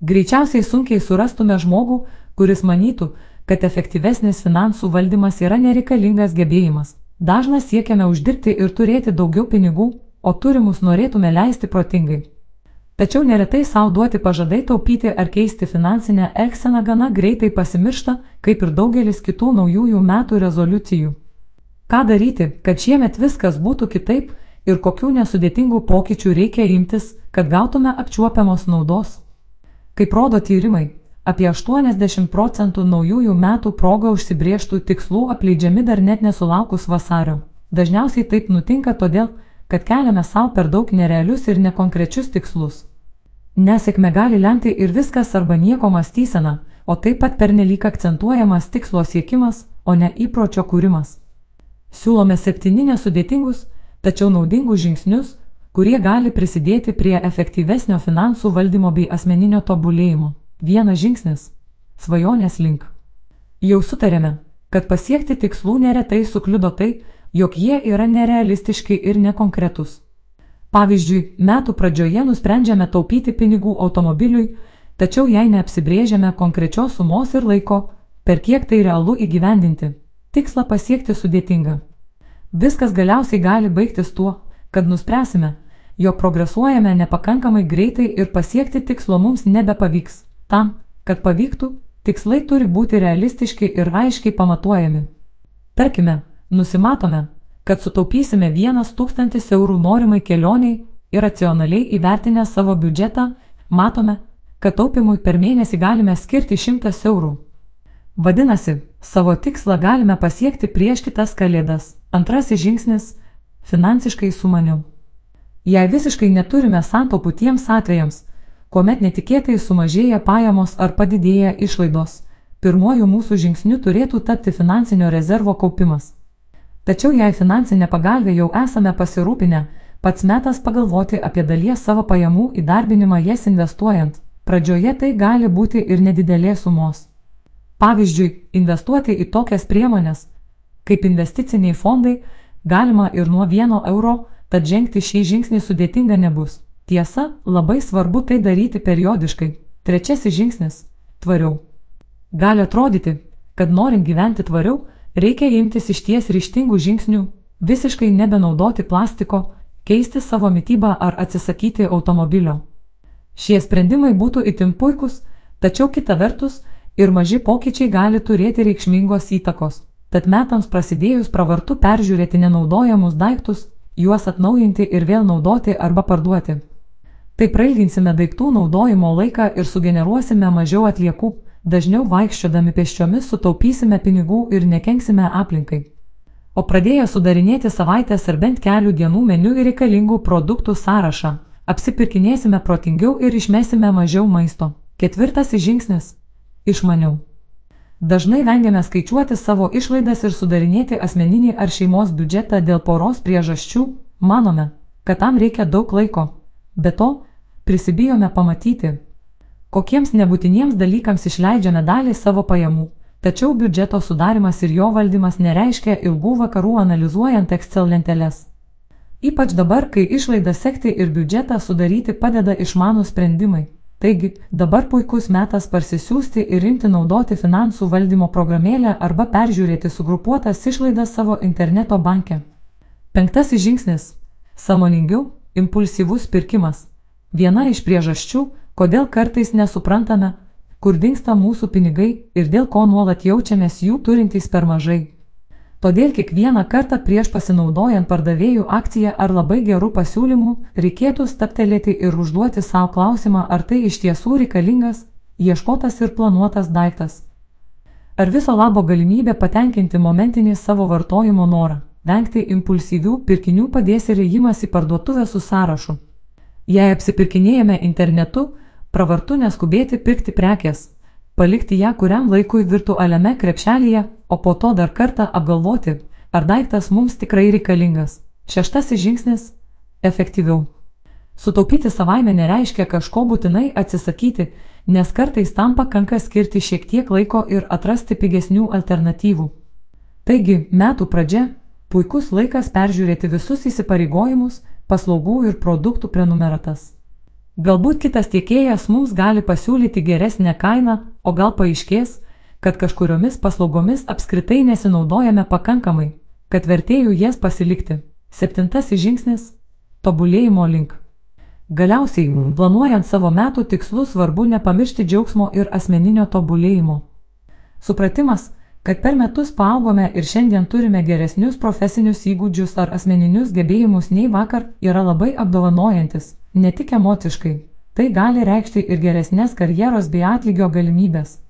Greičiausiai sunkiai surastume žmogų, kuris manytų, kad efektyvesnis finansų valdymas yra nereikalingas gebėjimas. Dažnas siekiame uždirbti ir turėti daugiau pinigų, o turimus norėtume leisti protingai. Tačiau neretai savo duoti pažadai taupyti ar keisti finansinę elgseną gana greitai pasimiršta, kaip ir daugelis kitų naujųjų metų rezoliucijų. Ką daryti, kad šiemet viskas būtų kitaip ir kokių nesudėtingų pokyčių reikia imtis, kad gautume apčiuopiamos naudos? Kaip rodo tyrimai, apie 80 procentų naujųjų metų proga užsibrieštų tikslų apleidžiami dar net nesulaukus vasario. Dažniausiai taip nutinka todėl, kad keliame savo per daug nerealius ir nekonkrečius tikslus. Nesėkme gali lemti ir viskas arba nieko mąstysena, o taip pat pernelyg akcentuojamas tikslo siekimas, o ne įpročio kūrimas. Siūlome septyni nesudėtingus, tačiau naudingus žingsnius, kurie gali prisidėti prie efektyvesnio finansų valdymo bei asmeninio tobulėjimo. Vienas žingsnis - svajonės link. Jau sutarėme, kad pasiekti tikslų neretai sukliudo tai, jog jie yra nerealistiški ir nekonkretus. Pavyzdžiui, metų pradžioje nusprendžiame taupyti pinigų automobiliui, tačiau jei neapsibrėžiame konkrečios sumos ir laiko, per kiek tai realu įgyvendinti, tikslą pasiekti sudėtinga. Viskas galiausiai gali baigtis tuo, kad nuspręsime, jog progresuojame nepakankamai greitai ir pasiekti tikslo mums nebepavyks. Tam, kad pavyktų, tikslai turi būti realistiški ir aiškiai pamatuojami. Tarkime, Nusimatome, kad sutaupysime 1000 eurų norimai kelioniai ir racionaliai įvertinę savo biudžetą, matome, kad taupimui per mėnesį galime skirti 100 eurų. Vadinasi, savo tikslą galime pasiekti prieš kitas kalėdas. Antrasis žingsnis - finansiškai sumaniau. Jei visiškai neturime santaupų tiems atvejams, kuomet netikėtai sumažėja pajamos ar padidėja išlaidos, pirmuoju mūsų žingsniu turėtų tapti finansinio rezervo kaupimas. Tačiau jei finansinė pagalbė jau esame pasirūpinę, pats metas pagalvoti apie dalies savo pajamų įdarbinimą jas investuojant. Pradžioje tai gali būti ir nedidelės sumos. Pavyzdžiui, investuoti į tokias priemonės, kaip investiciniai fondai, galima ir nuo vieno euro, tad žengti šį žingsnį sudėtinga nebus. Tiesa, labai svarbu tai daryti periodiškai. Trečiasis žingsnis - tvariau. Gali atrodyti, kad norint gyventi tvariau, Reikia imtis išties ryštingų žingsnių, visiškai nebenaudoti plastiko, keisti savo mytybą ar atsisakyti automobilio. Šie sprendimai būtų itin puikus, tačiau kita vertus ir maži pokyčiai gali turėti reikšmingos įtakos. Tad metams prasidėjus pravartu peržiūrėti nenaudojamus daiktus, juos atnaujinti ir vėl naudoti arba parduoti. Taip prailginsime daiktų naudojimo laiką ir sugeneruosime mažiau atliekų, Dažniau vaikščiodami pėsčiomis sutaupysime pinigų ir nekenksime aplinkai. O pradėję sudarinėti savaitės ar bent kelių dienų meniu ir reikalingų produktų sąrašą, apsipirkinėsime protingiau ir išmesime mažiau maisto. Ketvirtasis žingsnis - išmaniau. Dažnai vengiame skaičiuoti savo išlaidas ir sudarinėti asmeninį ar šeimos biudžetą dėl poros priežasčių, manome, kad tam reikia daug laiko. Be to, prisibijome pamatyti, kokiems nebūtiniems dalykams išleidžiame dalį savo pajamų. Tačiau biudžeto sudarimas ir jo valdymas nereiškia ilgų vakarų analizuojant Excel lenteles. Ypač dabar, kai išlaidą sekti ir biudžetą sudaryti padeda išmanų sprendimai. Taigi, dabar puikus metas parsisiųsti ir imti naudoti finansų valdymo programėlę arba peržiūrėti sugrupuotas išlaidas savo interneto banke. Penktasis žingsnis - samoningiau, impulsyvus pirkimas. Viena iš priežasčių, kodėl kartais nesuprantame, kur dinksta mūsų pinigai ir dėl ko nuolat jaučiamės jų turintys per mažai. Todėl kiekvieną kartą prieš pasinaudojant pardavėjų akciją ar labai gerų pasiūlymų, reikėtų staptelėti ir užduoti savo klausimą, ar tai iš tiesų reikalingas, ieškotas ir planuotas daiktas. Ar viso labo galimybė patenkinti momentinį savo vartojimo norą, vengti impulsyvių pirkinių padės ir įėjimas į parduotuvę su sąrašu. Jei apsipirkinėjame internetu, pravartu neskubėti pirkti prekės, palikti ją kuriam laikui virtualiame krepšelyje, o po to dar kartą apgalvoti, ar daiktas mums tikrai reikalingas. Šeštasis žingsnis - efektyviau. Sutaupyti savaime nereiškia kažko būtinai atsisakyti, nes kartais tam pakanka skirti šiek tiek laiko ir atrasti pigesnių alternatyvų. Taigi, metų pradžia - puikus laikas peržiūrėti visus įsipareigojimus, paslaugų ir produktų prenumeratas. Galbūt kitas tiekėjas mums gali pasiūlyti geresnę kainą, o gal paaiškės, kad kažkuriomis paslaugomis apskritai nesinaudojame pakankamai, kad vertėjų jas pasilikti. Septintasis žingsnis - tobulėjimo link. Galiausiai, planuojant savo metų tikslus, svarbu nepamiršti džiaugsmo ir asmeninio tobulėjimo. Supratimas, kad per metus paaugome ir šiandien turime geresnius profesinius įgūdžius ar asmeninius gebėjimus nei vakar, yra labai apdovanojantis, ne tik emociškai. Tai gali reikšti ir geresnės karjeros bei atlygio galimybės.